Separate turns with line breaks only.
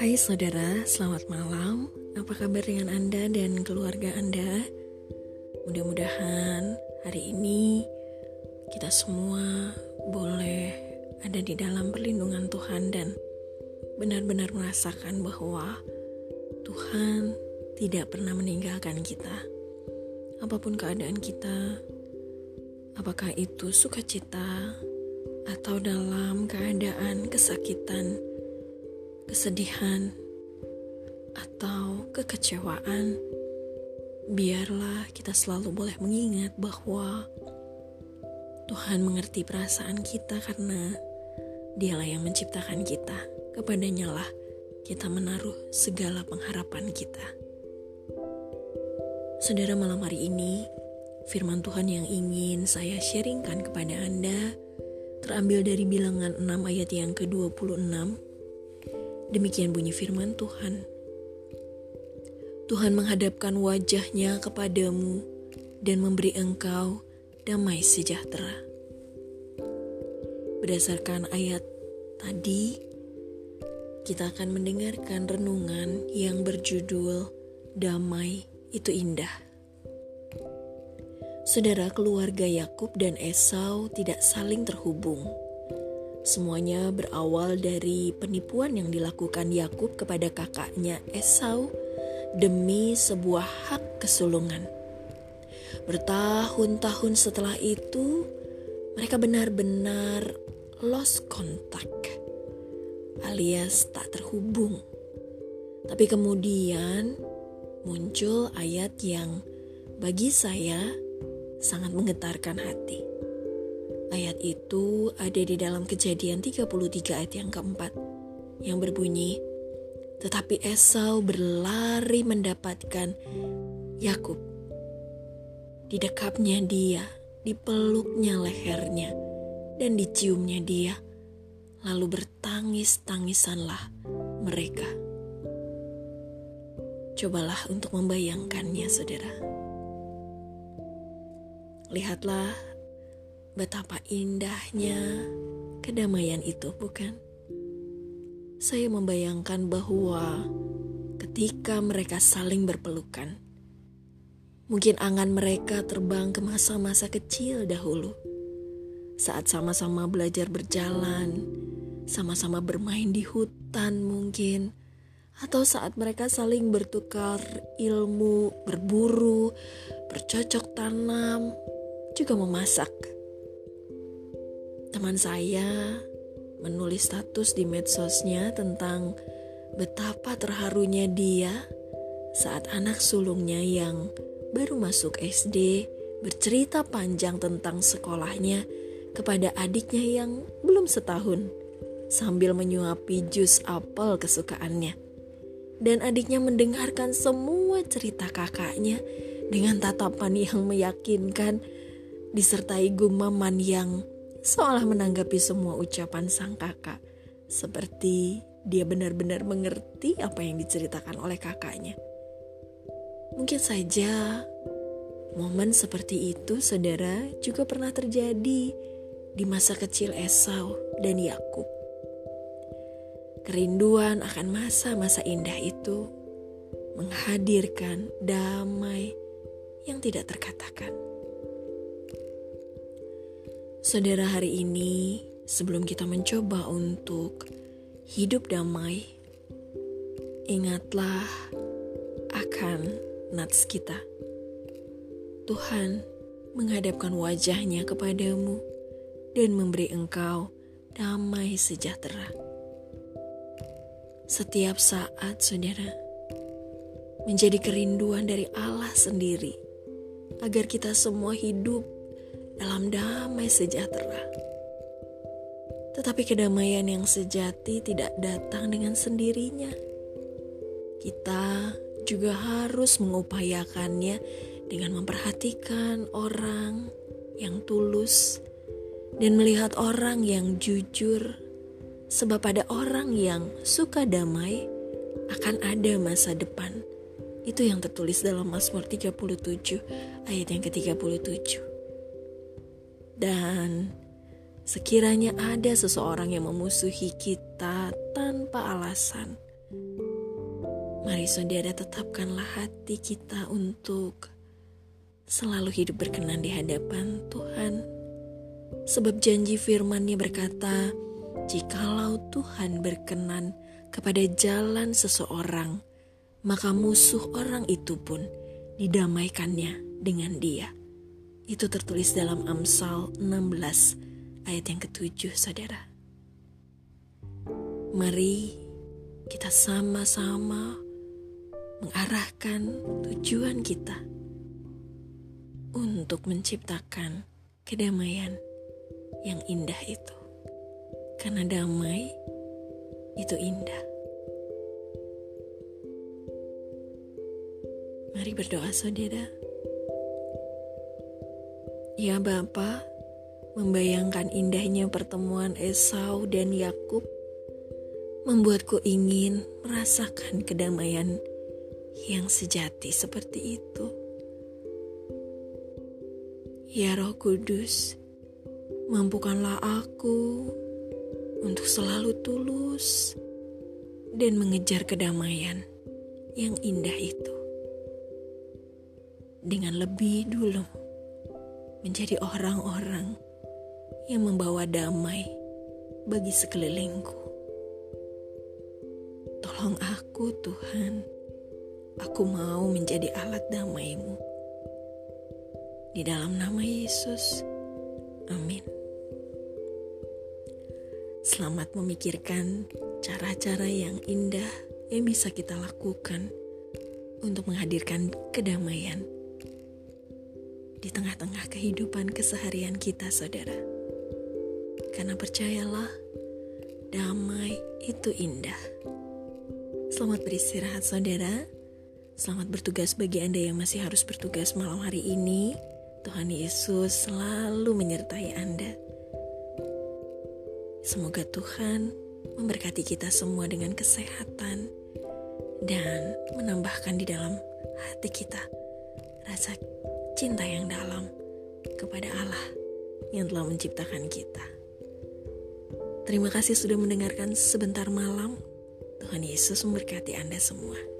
Hai saudara, selamat malam. Apa kabar dengan Anda dan keluarga Anda? Mudah-mudahan hari ini kita semua boleh ada di dalam perlindungan Tuhan dan benar-benar merasakan bahwa Tuhan tidak pernah meninggalkan kita. Apa pun keadaan kita, apakah itu sukacita atau dalam keadaan kesakitan, kesedihan, atau kekecewaan, biarlah kita selalu boleh mengingat bahwa Tuhan mengerti perasaan kita karena Dialah yang menciptakan kita. Kepadanya lah kita menaruh segala pengharapan kita. Saudara malam hari ini, firman Tuhan yang ingin saya sharingkan kepada Anda terambil dari bilangan 6 ayat yang ke-26 Demikian bunyi firman Tuhan. Tuhan menghadapkan wajahnya kepadamu dan memberi engkau damai sejahtera. Berdasarkan ayat tadi, kita akan mendengarkan renungan yang berjudul Damai itu Indah. Saudara keluarga Yakub dan Esau tidak saling terhubung Semuanya berawal dari penipuan yang dilakukan Yakub kepada kakaknya Esau demi sebuah hak kesulungan. Bertahun-tahun setelah itu, mereka benar-benar lost contact alias tak terhubung. Tapi kemudian muncul ayat yang bagi saya sangat menggetarkan hati. Ayat itu ada di dalam kejadian 33 ayat yang keempat yang berbunyi, Tetapi Esau berlari mendapatkan Yakub. Didekapnya dia, dipeluknya lehernya, dan diciumnya dia. Lalu bertangis-tangisanlah mereka. Cobalah untuk membayangkannya, saudara. Lihatlah Betapa indahnya kedamaian itu, bukan? Saya membayangkan bahwa ketika mereka saling berpelukan, mungkin angan mereka terbang ke masa-masa kecil dahulu, saat sama-sama belajar berjalan, sama-sama bermain di hutan, mungkin, atau saat mereka saling bertukar ilmu, berburu, bercocok tanam, juga memasak teman saya menulis status di medsosnya tentang betapa terharunya dia saat anak sulungnya yang baru masuk SD bercerita panjang tentang sekolahnya kepada adiknya yang belum setahun sambil menyuapi jus apel kesukaannya. Dan adiknya mendengarkan semua cerita kakaknya dengan tatapan yang meyakinkan disertai gumaman yang seolah menanggapi semua ucapan sang kakak, seperti dia benar-benar mengerti apa yang diceritakan oleh kakaknya. Mungkin saja momen seperti itu, saudara, juga pernah terjadi di masa kecil Esau dan Yakub. Kerinduan akan masa-masa indah itu menghadirkan damai yang tidak terkatakan. Saudara hari ini, sebelum kita mencoba untuk hidup damai, ingatlah akan nats kita. Tuhan menghadapkan wajahnya kepadamu dan memberi engkau damai sejahtera. Setiap saat, saudara, menjadi kerinduan dari Allah sendiri agar kita semua hidup dalam damai sejahtera. Tetapi kedamaian yang sejati tidak datang dengan sendirinya. Kita juga harus mengupayakannya dengan memperhatikan orang yang tulus dan melihat orang yang jujur. Sebab pada orang yang suka damai akan ada masa depan. Itu yang tertulis dalam Mazmur 37 ayat yang ke-37. Dan sekiranya ada seseorang yang memusuhi kita tanpa alasan, mari saudara tetapkanlah hati kita untuk selalu hidup berkenan di hadapan Tuhan. Sebab janji firman-Nya berkata, jikalau Tuhan berkenan kepada jalan seseorang, maka musuh orang itu pun didamaikannya dengan dia. Itu tertulis dalam Amsal 16 ayat yang ketujuh saudara. Mari kita sama-sama mengarahkan tujuan kita untuk menciptakan kedamaian yang indah itu. Karena damai itu indah. Mari berdoa saudara. Ya Bapa, membayangkan indahnya pertemuan Esau dan Yakub membuatku ingin merasakan kedamaian yang sejati seperti itu. Ya Roh Kudus, mampukanlah aku untuk selalu tulus dan mengejar kedamaian yang indah itu dengan lebih dulu menjadi orang-orang yang membawa damai bagi sekelilingku. Tolong aku, Tuhan. Aku mau menjadi alat damai-Mu. Di dalam nama Yesus. Amin. Selamat memikirkan cara-cara yang indah yang bisa kita lakukan untuk menghadirkan kedamaian di tengah-tengah kehidupan keseharian kita, saudara. Karena percayalah, damai itu indah. Selamat beristirahat, saudara. Selamat bertugas bagi Anda yang masih harus bertugas malam hari ini. Tuhan Yesus selalu menyertai Anda. Semoga Tuhan memberkati kita semua dengan kesehatan dan menambahkan di dalam hati kita rasa cinta yang dalam kepada Allah yang telah menciptakan kita. Terima kasih sudah mendengarkan sebentar malam. Tuhan Yesus memberkati Anda semua.